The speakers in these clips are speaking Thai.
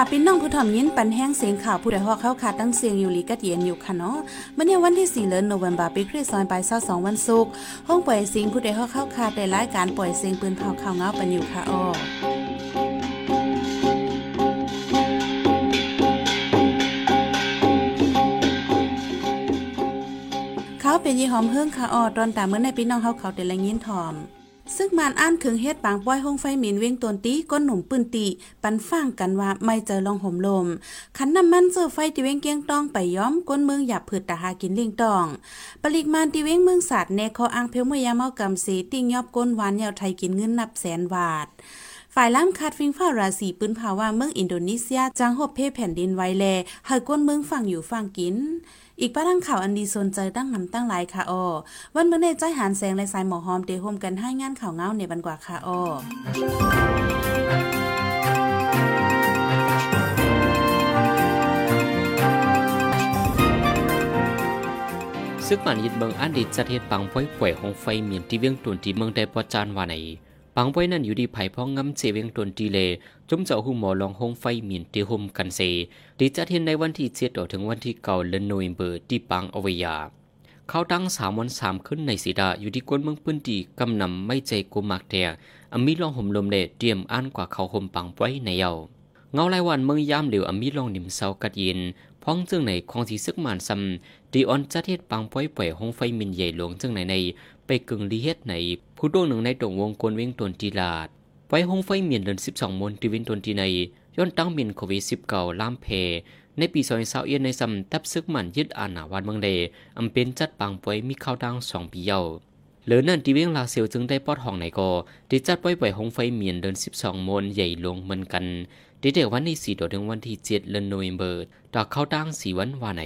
ค่ะพี่น้องผู้ถ่อมยินปันแห้งเสียงข่าวผู้ใดฮอกเข้าขาดตั้งเสียงอยู่ลีกัดเย็นอยู่ค่ะเนาะเมื่อเนี่ยวันที่4เดือนโนเวมบาปีคริสต์ศักราช22วันศุกร์ห้องปล่อยเสียงผู้ใดฮอกเข้าขาดได้รายการปล่อยเสียงปืนเผาข่าวเงาปันอยู่ค่ะอ้อเขาเป็นยี่หอมเฮิ่งค่ะออตอนตามเมื่อในพี่น้องเขาเขาแต่ละยินถอม ซึ่งมานอ่านถึงเฮ็ดปางป้อยห้องไฟหมินเว้งตนตีก้นหนุ่มปืนตี ปันฟังกันว่าไม่เจอลองห่มลม ขันน้ำมันเจอไฟที่เว้งเกียงต้องไปย้อมก้นเมืองหยับผืดตาหากินเลี้ยงตองปริกมานที่เว้งเมืองศาสตร์เนคออังเพลเมยาเมากำสีติ้งยอบก้นหวานยาวไทยกินเงินนับแสนบาทฝ่ายล้ำคาดฟิงฟ้าราศีปืนภาวาเมืองอินโดนีเซียจังหบเพแผ่นดินไวแลให้ก้นเมืองฝั่งอยู่ฝั่งกิน อีกป้าทั้งข่าวอันดีสนใจตั้งนำตั้งหลายค่ะออวันเมื่อในใจหานแสงและสายหมอหอมเตะโฮมกันให้งานข่าวเงาในบันกว่าค่ะออซึกมันยิดเมืองอันดิจัดเฮ็ดปังป้อยป่วยของไฟเมียนที่เวียงตุนที่เมืองได้ปอจานว่าไหน ปังป้นั้นอยู่ดีไผ่พ้องงำเสเวียงตุนทีเลจุ่มเจ้าหูหมอลองหงไฟเมีนที่ห่มกันเซดีจัดเฮ็ดในวันที่7ต่อถึงวันที่9เดือนโนเวมเบอร์ที่ปังอเวยาเขาตั้งสามวันสามขึ้นในสีดาอยู่ที่กวนเมืองปืนตีกำนำไม่ใจกูมากแต่อมีลองห่มลมเลเตรียมอ่านกว่าเขาห่มปังไว้ในเยาเงาลายวันเมืองยามเหลียวอมีลองนิมเศร้ากัดย็น พ้องจึงในของสีซึกหมานซำดีออนจัดเฮ็ดปังป้อยป่วยห้องไฟมินใหญ่หลวงจึงในใน ไปกึ่งลีเฮ็ดในผู้ดวงหนึ่งในตรงวงกลเวงตนจีลาดไว้ห้องไฟเมียนเดิน12มนตีวินตนทีในย้อนตั้งมินโควิด19ล่ามเพ ในปีซอยเสาเอียนในซำตับซึกมันยึดอาณาวันเมืองเดอำเป็นจัดปังป่วยมีข้าวดังสองปีเยาเหลือนั่นที่เวียงลาเซียวจึงได้ปอดห้องไหนก็ได้จัดป่วยป่วยหงไฟเมียนเดิน12มนใหญ่ลงเหมือนกัน ได้เด็กวันที่4ถึงวันที่7เดือนโนเวมเบอร์ตดอกข้าตั้งสีวันว่าไหน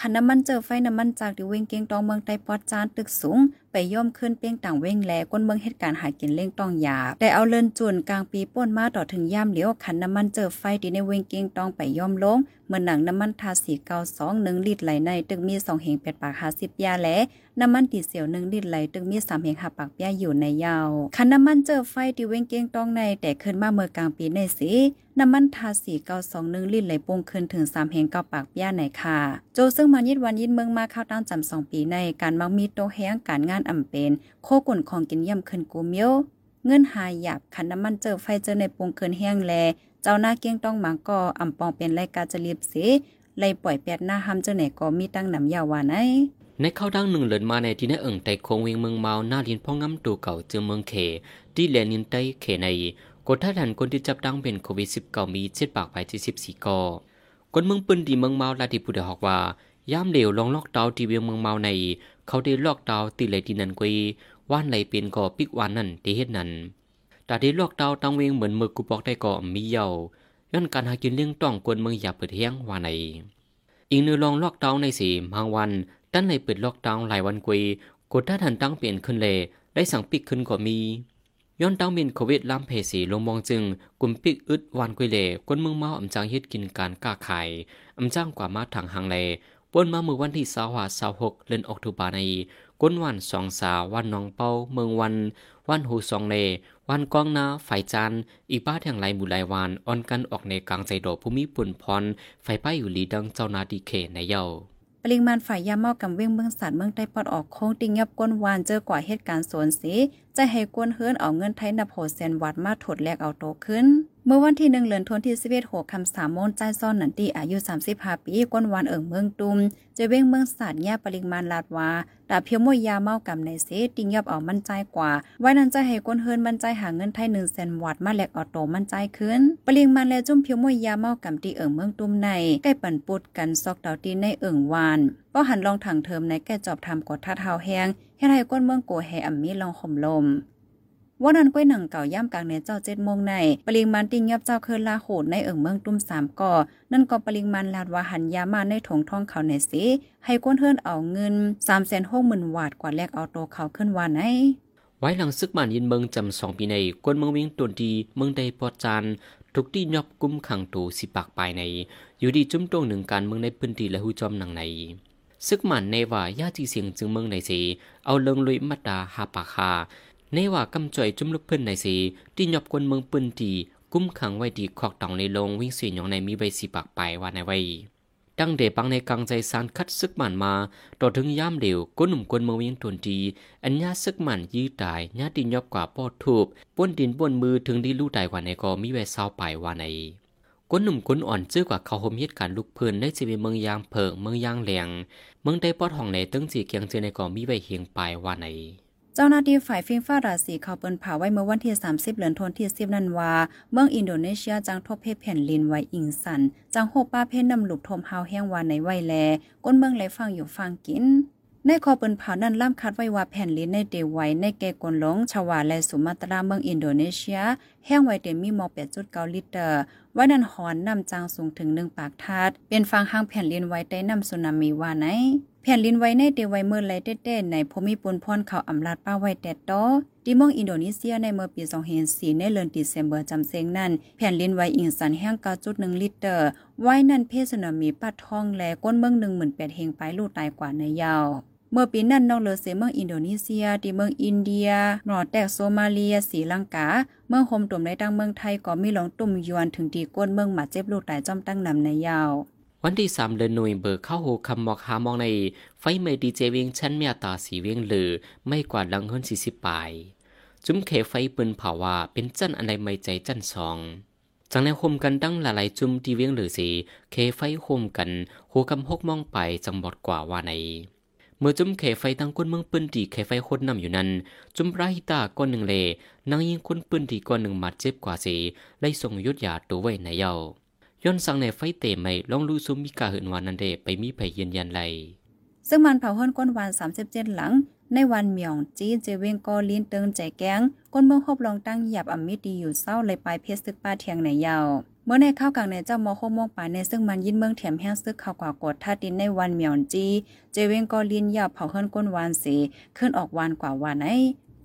ขันน้ำมันเจอไฟน้ำมันจากที่เวงเกียงตองเมืองไต้ปอดจานตึกสูง ไปย่อมขึ้นเปียงต่างเว้งแลก้นเมืองเหตุการณ์หากินเล่งต้องยาแต่เอาเลินจวนกลางปีป่นมาต่อถึงย่ามเหลียวขันน้ำมันเจอไฟที่ในเวงเกียงตองไปย่อมลงเมื่อหนังน้ำมันทาสีเกาสองหนึ่งลิตรไหลในตึกมีสองเหงเป็ดปากหาสิบยาและน้ำมันดีเซลหนึ่งลิตรไหลตึกมีสามเหงหาปากยาอยู่ในยาวขันน้ำมันเจอไฟที่เวงเกียงตองในแต่ขึ้นมาเมื่อกลางปีในสีน้ำมันทาสีเกาสองหนึ่งลิตรไหลปงขึ้นถึงสามเหงเกาปากยาในค่ะ โจซึ่งมันยิดวันยิดเมืองมาเข้าตั้งจำสองปีในการมักมีโตแห้งการงานอ่ำเป็นโคกุ่นของกินย่ำขึ้นกูเมียวเงินหายหยาบขันน้ำมันเจอไฟเจอในปงเกินแห้งแล เจ้าหน้าเกี้ยงต้องหมาก็อ่ำปองเป็นรายการจะรีบเสไล่ปล่อยแปดหน้าห้ำเจ้าไหนก็มีตั้งนำยาวว่าไหนในข้าวดังหนึ่งเลินมาในที่ในเอิงไตโคงเวียงเมืองเมาหน้าลินพ่องง้ำตูเก่าเจอเมืองเขที่แลนินไตเขในกดท่าทันคนที่จับดังเป็นโควิด19มีเจ็ดปากไปที่สิบสี่กอคนเมืองปืนดีเมืองเมาลาที่ผู้ใดฮอกว่าย่ามเหลวลองล็อกดาวที่เวียงเมืองเมาใน เขาได้ลอกดาวตีเลยที่นันกวยว่านไหลเป็นก่อปิกวานนั่นที่เฮ็ดนั้นแต่ได้ลอกดาวตังเวงเหมือนมือกูบอกได้ก่อมีเยาย้อนการหากินเลี้ยงต้องกวนเมืองอย่าเปิดเฮียงว่าในอีกเนื้อลองลอกดาวในสีบางวันตั้นในเปิดลอกดาวหลายวันกวยกดถ้าทันตั้งเปลี่ยนขึ้นเลยได้สั่งปิกขึ้นก็มีย้อนตั้งมินโควิดลามเพสีลงมองจึงกลุ่มปิกอึดวานกุยเลกวนเมืองเมาอำจางเฮ็ดกินการก้าขายอำจ้างกว่ามาทางหางเล ปนมาเมื่อวันที่สาวาสาวหกเดือนออกตุบาในก้นวันสองสาววันนองเป้าเมืองวัน วันหูสองเลวันกองนาไฟจานอีบ้าแห่งไหลหมู่หลายวานอ่อนกันออกในกลางใจโดภูมิปุ่นพรไฟป้ายอยู่ลีดังเจ้านาดีเคในเยาปริมาณฝ่ายยาเมากำเว้งเมืองสัตว์เมืองใต้ปอดออกโค้งติงยับก้นวานเจอกว่าเหตุการณ์สวนสีจะให้กวนเฮิรนเอาเงินไทยนับโหเซนวัดมาถดแลกเอาโตขึ้น เมื่อวันที่หนึ่งเดือนธันวาคมที่11หัวคำสามโมนใจซ่อนนันตีอายุ35ปีก้นวานเอิงเมืองตุมจะเว้งเมืองสัตว์แย่ปริมาณลาดวาดาเพียวมวยยาเมากำในเสติงยับเอามั่นใจกว่า ไว้นั้นจะให้กวนเฮิรนมั่นใจหาเงินไทย1เซนวัดมาแลกเอโตมั่นใจขึ้น ปริมาณและจุ่มเพียวมวยยาเมากำตีเอิงเมืองตุมในใกล้ปั่นปุดกันซอกดาตีในเอิงวานก็หันลองถังเทิมในแก่จอบทำกดท่าเท้าแห้งเฮ็ดให้ก้นเมืองโกแหอ่ำมีลองห่มลม ว่านั้นก้อยหนังเก่าย่ำกลางเนเจ้าเจ็ดโมงในปริมาณติงยับเจ้าเคินลาโหดในเอิงเมืองตุ้มสามก่อ นั่นก็ปริมาณลาดว่าหันยามาในถงท่องเขาในสิ ให้ก้นเฮินเอาเงินสามแสนหกหมื่นวาทกว่าแลกเอาโตเขาขึ้นวานไหนไว้หลังซึกมันยินเมืองจำสองปีในกวนเมืองเวียงตวนดีเมืองใดปอดจานทุกที่ยอบกุมขังตูสิปากปลายใน อยู่ดีจุ้มตรงหนึ่งการเมืองในพื้นที่และหูจอมหนังในซึกมันในว่าญาติเสียงจึงเมืองในสีเอาเลิงลุยมัดดาหาปากคา ในว่ากำจ่อยจุ่มลูกเพิ่นในสีที่หยอบกวนเมืองปืนตีกุ้มขังไว้ดีคอกตองในลงวิ่งสีหยองในมีใบสีปากไปว่าในไว้ดังเดปังในกังใจสารคัดซึกมันมา ต่อถึงย่ามเดียวก้นหนุ่มกวนเมืองวิ่งทวนดีอันญาซึกมันยื้อตายญาตินยอบกว่าปอดทูบป้นดินป้นมือถึงดีลู่ตายกว่าในก็มีแววเศร้าไปว่าในก้นหนุ่มก้นอ่อนจื้อกว่าเขาหมเหตุการลุกเพื่อนได้จีเมืองยางเพิงเมืองยางแหลงเมืองได้ปอดห้องในตึงสีเกียงเจในก็มีใบเฮียงไปว่าใน เจ้าหน้าที่ฝ่ายฟิงฟ้าราศีเขาเปิ้นเผาไว้เมื่อวันที่ 30 เดือนธันวาคมที่10นั้นว่า เมืองอินโดนีเซียจังทบเพแผ่นลินไว้อิงสัน จังโฮป้าเพนนำหลุกทมเฮาแห้งวานในไว้แล ก้นเมืองไหลฟังอยู่ฟังกินในคอเปิ้นเผานั้นล่ำคัดไว้ว่าแผ่นลินในเดไว้ในแกกนหลงชาวาและสุมาตราเมืองอินโดนีเซีย แห้งไว้เต็มมีมอ8.9ลิตร ไว้นั้นหอนนำจางสูงถึง1ปากทาดเป็นฟังห้างแผ่นลินไว้ใต้น้ำสุนามิว่าไหน แผ่นลินไว้ในเตไว้เมื่อไรเต้ๆในพมิปุนพรเขาอำลาดป้าไว้แต่ตอที่เมืองอินโดนีเซียในเมื่อปี2004ในเดือนดิเซมเบอร์จำเซงนั้น แผ่นลินไว้อิงสันแห้ง9.1ลิตรไว้นั่นเพศนามีปัดทองและก้นเมือง18,000เฮงไปลูกตายกว่าในยาว มื่อปีนั้นนอกเลอเซเมืองอินโดนีเซียที่เมืองอินเดียนอร์แตกโซมาเลียสีลังกา เมืองโฮมตุ่มในตั้งเมืองไทยก็มีหลงตุ่มยวนถึงดีก้นเมืองหมาเจ็บลูกตายจอมตั้งนำในยาว วันที่สามเดือนหน่วยเบอร์เข้าหูคำบอกหามองใน ไฟไม่ดีเจวียงชั้นเมียตาสีเวียงหรือไม่กว่าลังเฮิรนสี่สิบปลายจุ้มเขไฟปืนเผาว่าเป็นจันอะไรไม่ใจจันสองจังในโฮมกันดั้งหลายจุ่มที่เวียงหรือสีเคไฟโฮมกันหูคำหกมองไปจังบอดกว่าว่าใน เมื่อจุ้มเขไฟตั้งก้นเมืองปืนดีเคไฟโคตรนำอยู่นั้น จุ้มไรตาก้อนหนึ่งเลนางยิงคนปืนดีก้อนหนึ่งมัดเจ็บกว่าสีไล่ส่งยุดยาตัวไว้ในเยาย้อนสั่งในไฟเตะไม่ลองรู้ซุมมีกาหืนวานนันเดไปมีไผยืนยันไลซึ่งมันเผาเฮิรนก้นวันสาน37หลัง ในวันเมียงจีเจเวงกอลินเติงใจแกงก้นเมืองฮบลองตั้งหยับอมิดีอยู่เศร้าเลยปลายเพชรซึกป้าเทียงในยาว เมื่อในข้าวกลางในเจ้ามอโคมงป่าในซึ่งมันยินเมืองแถมแห้งซึกข่าวกว่ากดท่าดินในวันเมียงจีเจเวงกอลินหยับเผาเฮิรนก้นวานสีขึ้นออกวานกว่าวันไอ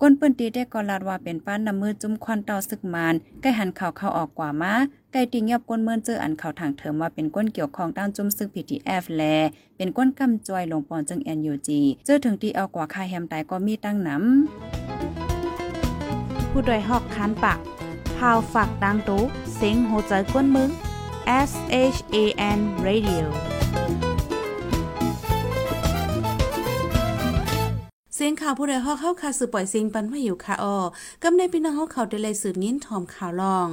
ก้นปืนตีได้กอลาดว่าเป็นป้านนำมือจุ้มควันต่าซึกมานใกล้หันเข่าเข้าออกกว่ามาไก่ติงยับก้นเมินเจออันเข่าทางเถิมว่าเป็นก้นเกี่ยวของด้านจุ้มซึกพีทีเอฟแล เป็นก้นกำจอยลงปอนจึงแอนยูจีเจอถึงที่เอากว่าคาแฮมตายก็มีตั้งน้ำผู้ดยหอกคันปาก พาวฝากดังตู้เซ็งโหใจก้นมึง S H A N Radio เสียงข่าวผู้ใดฮอกเข้าคาสือปล่อยเสียงปันมาอยู่ค่ะออกำในพี่น้องเฮาเขาได้เลยสืบยิ้นถอมข่าวลอง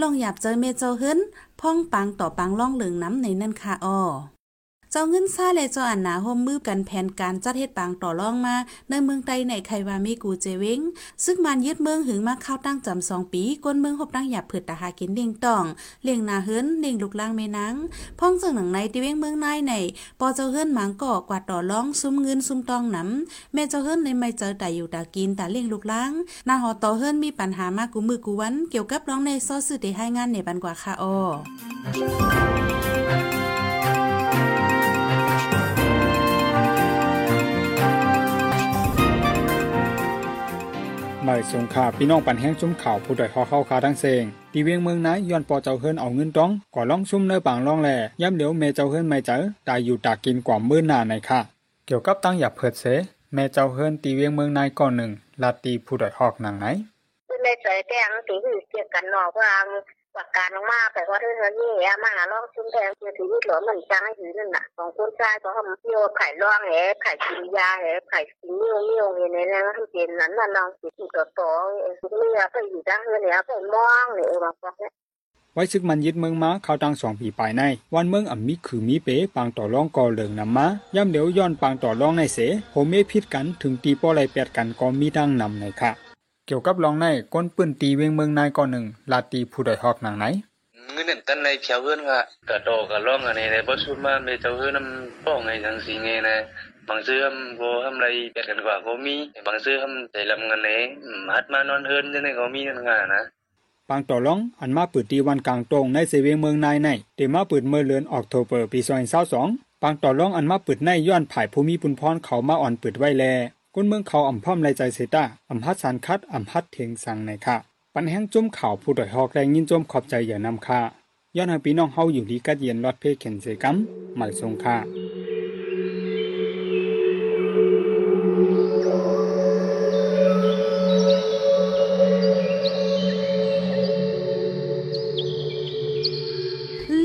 ลองหยาบเจอเมเจ้าเฮิรนพ่องปังต่อปังล่องเหลืองน้ำในนั่นค่ะออ เจ้าเงินซ่าและเจ้าอันหนาห่มมือกันแผนการจัดเฮ็ดปางต่อรองมาในเมืองไตในไขวามีกูเจเวงซึ่งมันยึดเมืองหึงมาเข้าตั้งจำสองปีก้นเมืองหบตั้งหยับผืดตาหากินเลี้ยงต้องเลี้ยงนาเฮิรนเลี้ยงลูกล่างแม่นางพ้องจังหนังในที่เวงเมืองนายในปอเจ้าเฮิรนหมางก่อกว่าต่อรองซุ้มเงินซุ้มตองน้ำแม่เจ้าเฮิรนในไม่เจอแต่อยู่ตากินแต่เลี้ยงลูกล่างนาหอต่อเฮิรนมีปัญหามากกูมือกูวัน เกี่ยวกับร้องในซอสื่อได้ให้งานในบันกว่าค่ะอ หม่สงขาพี่น้องปันแห้งชุ่มข่าวผู้ดอยขอเข้าคาทั้งเซงตีเวียงเมืองนายย้อนปอเจ้าเฮิรนเอาเงินต้องก่อล่องชุ่มเนื้อปางล่องแหล่ย่ำเดี๋ยวเมเจ้าเฮิรนไม่เจอตายอยู่ตากกินกว่ามื้อหนาในค่ะ เกี่ยวกับตั้งหยับเผิดเสแม่เจ้าเฮิรนตีเวียงเมืองนายก่อนหนึ่งลาตีผู้ดอยหอกหนังไหนไม่ใจแก้งตีหือเกี่ยวกันนอกว่า ว่ากการมากแต่ว่าเรื่องนี้อะมาล่องชุมแพงคือถือหลอมันจังห้ถือนั่นน่ะของคนชายก็ทำโยไข่ร่องแหไข่กินยาแหไข่กินเมี่ยวเมี่ยวเนี่ยนะทำเป็นนั้นน่ะน้องสิติดต่อสุดเมื่อไปอยู่ดังเนี่ยไปมองเนี่ยบางคนไว้ซึกมันยึดเมืองมาเข้าตังสองปีปลายใน วันเมืองอ่ำมีคือมีเป๋ปางต่อรองกอเหลืองนำมาย่ำเดี๋ยวย้อนปางต่อรองในเสโฮเมพิดกันถึงตีป้อไรแปดกันก็มีดังนำในค่ะ เกี่ยวกับรองในก้นปืนตีเวียงเมืองนายก่อนหนึ่งลาตีผู้ใดฮอกนางไหนเงินตันในเพียวเพื่อนก็กระโตกระล่องอันนี้ในบ่ชุดมาเมเจ้าเฮือนำป้องไงจังสิไงนะบางซื้อมบ่ทำไรเป็ดกันกว่าก็มีบางซื้อทำใจลำเงินนี้มัดมานอนเฮือนจังได๋ก็มีนั่นงานะปางต่อรองอันมาเปิดตีวันกลางตรงในเซเวียงเมืองนายในเตมาเปิดเมื่อเดือนออกโทเบอร์ปี2022ปางต่อรองอันมาเปิดในย้อนผายภูมิปุนพรเขามาอ่อนเปิดไว้แล ก้นเมืองเขาอ่ำพ่อมไรใจเซตาอ่ำพัดสารคัดอ่ำพัดเทงสังในค่ะ ปันแห้งจุ่มข่าวผู้ดอยหอกแรงยินจมขอบใจอย่านำค่ะย้อนให้พี่น้องเฮาอยู่ดีกัดเย็นรอดเพเข็นเสกัมหมายทรงค่า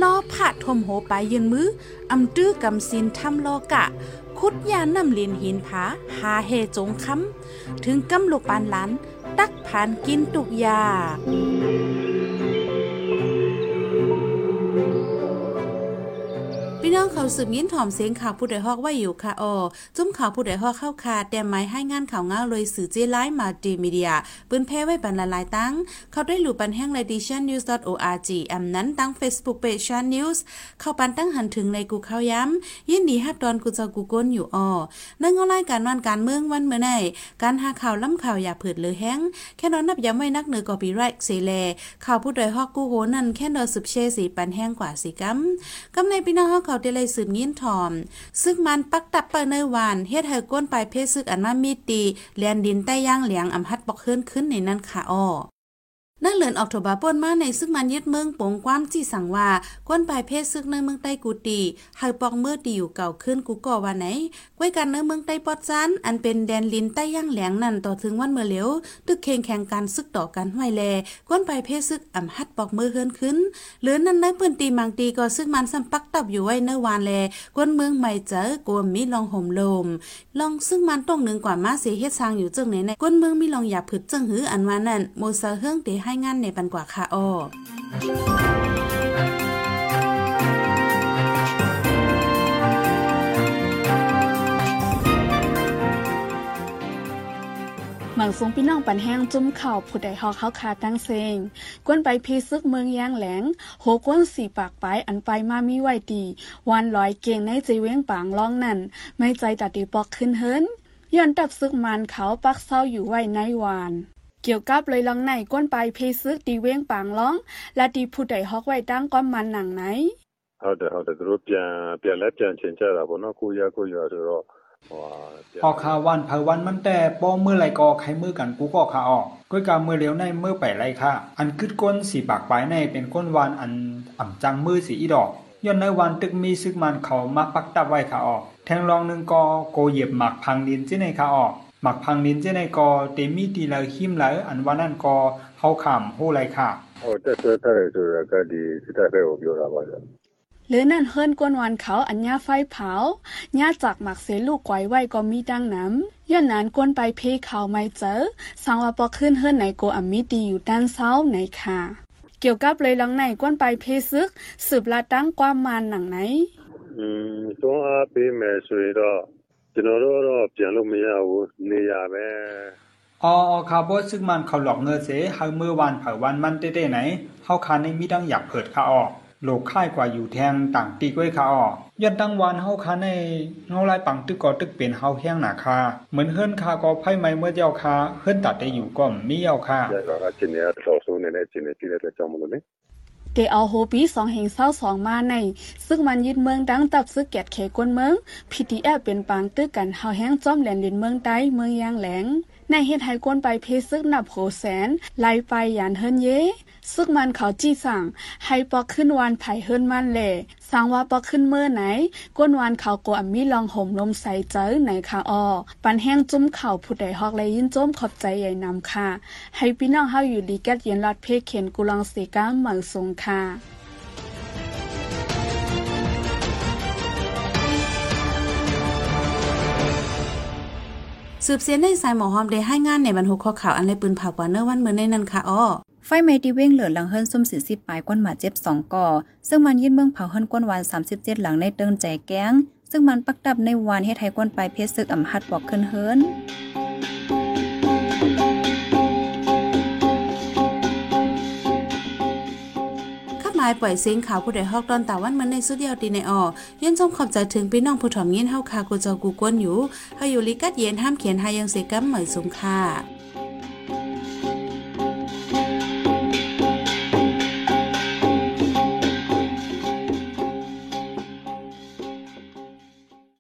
ล้อผ่าทมโหไปยืนมืออำตื้อกำสินทำลอกะ คุดยานำลินหินผาหาเฮจงคำถึงกำลูกปานหลัน ตักผ่านกินตุกยา พี่น้องเขาสืบยินถ่อมเสียงข่าวผู้ใดฮอกไว้อยู่ค่ะออจุ้มข่าวผู้ใดฮอกเข้าคาแต่ไม้ให้งานข่าวเงาเลยสื่อเจไลมาดีมีเดียปืนแพ้ไว้บรรลายตั้ง เขาได้หลู่ปันแห้งใน dition news org อำนั้นตั้ง Facebook page Shan News เข้าปันตั้งหันถึงในกูเข้าย้ำยินดีฮับดอนกูจะกูก้นอยู่ออนื่งเอารายการวันการเมืองวันเมื่อไหนการหาข่าวล้ำข่าวอย่าเผิดเลยแห้งแค่นอนนับย้ำไว้นักเหนือกอปีไรท์เซเลข่าวผู้ใดฮอกกูโหนั่นแค่นอสืบเชสีปันแห้งกว่าสิกัมกำในพี่น้องเฮาเขาได้เลยสืบยินถอม ซึ่งมันปักตับเปิในวานเฮ็ดให้ก้นไปเพศซึกอันมามีตีเลียนดินใต้ย่างเหลียงอำพัดปอกเคลื่อนขึ้นในนั้นค่ะอ้อ นั่นเลือนออกโทบาป่นมาในซึ่งมันยึดเมืองปงความจี้สั่งว่าก้นปลายเพศซึกในเมืองใต้กูตีให้ปองเมื่อตีอยู่เก่าขึ้นกูก่อว่าไหนก้วยกันในเมืองใต้ปอดซันอันเป็นแดนลินใต้ย่างแหลงนั่นต่อถึงวันเมื่อเหลียวตึกเคียงแข่งการซึกต่อกันห้วยแลก้นปลายเพศซึกอ่ำฮัดปอกมือเฮือนขึ้นหรือนั่นในปืนตีมังตีก็ซึ่งมันสัมปักตับอยู่ไว้เนวานแลก้นเมืองใหม่เจอกวมมีลองห่มลมลองซึ่งมันต้องหนึ่งกว่ามาเสียเฮ็ดสร้างอยู่จึงไหนในก้นเมืองมีลองอย่าผึดจึงหืออันว่านั่นโมซาเฮืองเตใให้งานในปันกว่าค่ะอ้อหมังสูงพี่น้องปันแห้งจุ้มเข่าผู้ใดหอกเขาคาตั้งเซงกวนไปพีซึกเมืองยางแหลงโหกวนสี่ปากไปอันไปมามีไหวดีวันลอยเก่งในใจเว้งปางร้องนั่น ไม่ใจตัดดีปอกขึ้นเฮินย้อนดับซึกมันเขาปักเศร้าอยู่ไว้ในวาน เกี่ยวกับเลยลังในก้นไปเพซึกดีเว้งปางร้อง และดีผู้ใดฮอกไว้ตั้งก้อนมันหนังไหน ဟုတ်တယ်ဟုတ်တယ်သူတို့ပြန်ပြန်လက်ပြန်ချင်ကြတာပေါ့နော်ကိုရကိုရဆိုတော့ဟိုဟာပြန် ออกคาวันเผาวันมันแต่ป้อมือไรก็ใครมือกันกูก็ขาออกก้อยกามือเหลียวในมือไปไรค่ะ อันกึดก้นสีปากปลายในเป็นก้นวานอันอ่ำจังมือสีอีดอกย้อนในวันตึกมีซึกมันเขามาปักตับไว้ขาออก แทงรองหนึ่งกอโกเหยียบหมักพังดินเจ้ในขาออก หมักพังดินเจ้ในกอเตมีตีเลหิมเลยอันว่านั่นกอเฮาขำโหไรค่ะ ဟိုတက်ဆွဲထားတယ်ဆိုတော့ကဒီစစ်တပ်ဘက်ကိုပြောတာပါဗျာ หรือนั่นเฮิรนกวนวันเขาอัญญาไฟเผาญาจากหมักเสลูกไกวไว้ก็มีดังน้ำย้อนนั้นกวนไปเพเขาไม่เจอสังว่าปอขึ้นเฮิรนไหนโกอัมมิตีอยู่ด้านเซ้าไหนค่ะ เกี่ยวกับเลยหลังไหนกวนไปเพซึก สืบลาตั้งความมานหนังไหน อืมတွန်းအားပေးမယ်ဆိုရင်တော့ ကျွန်တော်တို့တော့ပြန်လို့မရဘူးနေရပဲ อออคาร์บซึ่งมันเขาหลอกเงินเสเฮาเมื่อวันเผาวันมันเต้ๆไหนเฮาคาในมีดังอยากเผิดขาออกโลกค่ายกว่าอยู่แทงต่างตีก้วยขาออกย้อนตั้งวันเฮาคาในเงาลายปังตึกกอตึกเป็นเฮาแห้งหนาคาเหมือนเฮิรนคาก็ไพ่ไม้เมื่อเจ้าคาเฮิรนตัดได้อยู่ก็มีเจ้าคา ရတော့ကကျင်းနေတဲ့တော်ဆိုးနေတဲ့ကျင်းနေကြည့်တဲ့အတွက်ကြောင့်မလို့လေ เด เกอาโฮปีสองแห่งเศร้าสองมาใน ซึ่งมันยึดเมืองดังตับซึกแกดเขก้นเมืองพีทีแอเป็นปางตื้อกันเฮาแห้งจ้อมแหลนดินเมืองใต้เมืองยางแหลงในเฮ็ดให้ก้นไปเพซึกนับโหแสนไล่ไปยานเฮินเย ซึกมันเขาจี้สั่ง ให้ปอกขึ้นวานไผ่เฮิรนมันแหล่สั่งว่าปอกขึ้นเมื่อไหน ก้นวานเขาโกอัมมีลองห่มลมใส่เจอไหนค่ะออปันแห้งจุ้มเข่าผู้ใดฮอกเลยยินจ้มขอบใจใหญ่นำค่ะ ให้พี่น้องเฮาอยู่ดีแกัดเย็นรอดเพคเข็นกุลังเสก้าเหมืองทรงค่ะสืบเสียนได้สายหมอหอมได้ให้งานในบรรทุกข้อข่าวอันในปืนเผากว่าเนื้อวันเมื่อในนั้นค่ะอ้อ ไฟไหม้ที่เว้งเหลือหลังเฮิรนซุ่มสีสิบปลายก้นหมาเจ็บสองก่อ ซึ่งมันยึดเมืองเผาเฮิรนก้นวาน37หลังในเติงใจแก้ง ซึ่งมันปักดับในวานเฮ็ดให้ก้นปลายเพชรซึกอ่ำฮัดบอกขึ้นเฮิรนขับหมายปล่อยเสียงข่าวผู้ใดฮอกตอนตาวันมันในสุดเดียวตีในออยันจมขอบใจถึงพี่น้องผู้ถ่อมยินเฮาคากูเจอกูกวนอยู่เฮาอยู่ลิกัดเย็นห้ามเขียนหายังเสกัมเหมยสุงค่ะ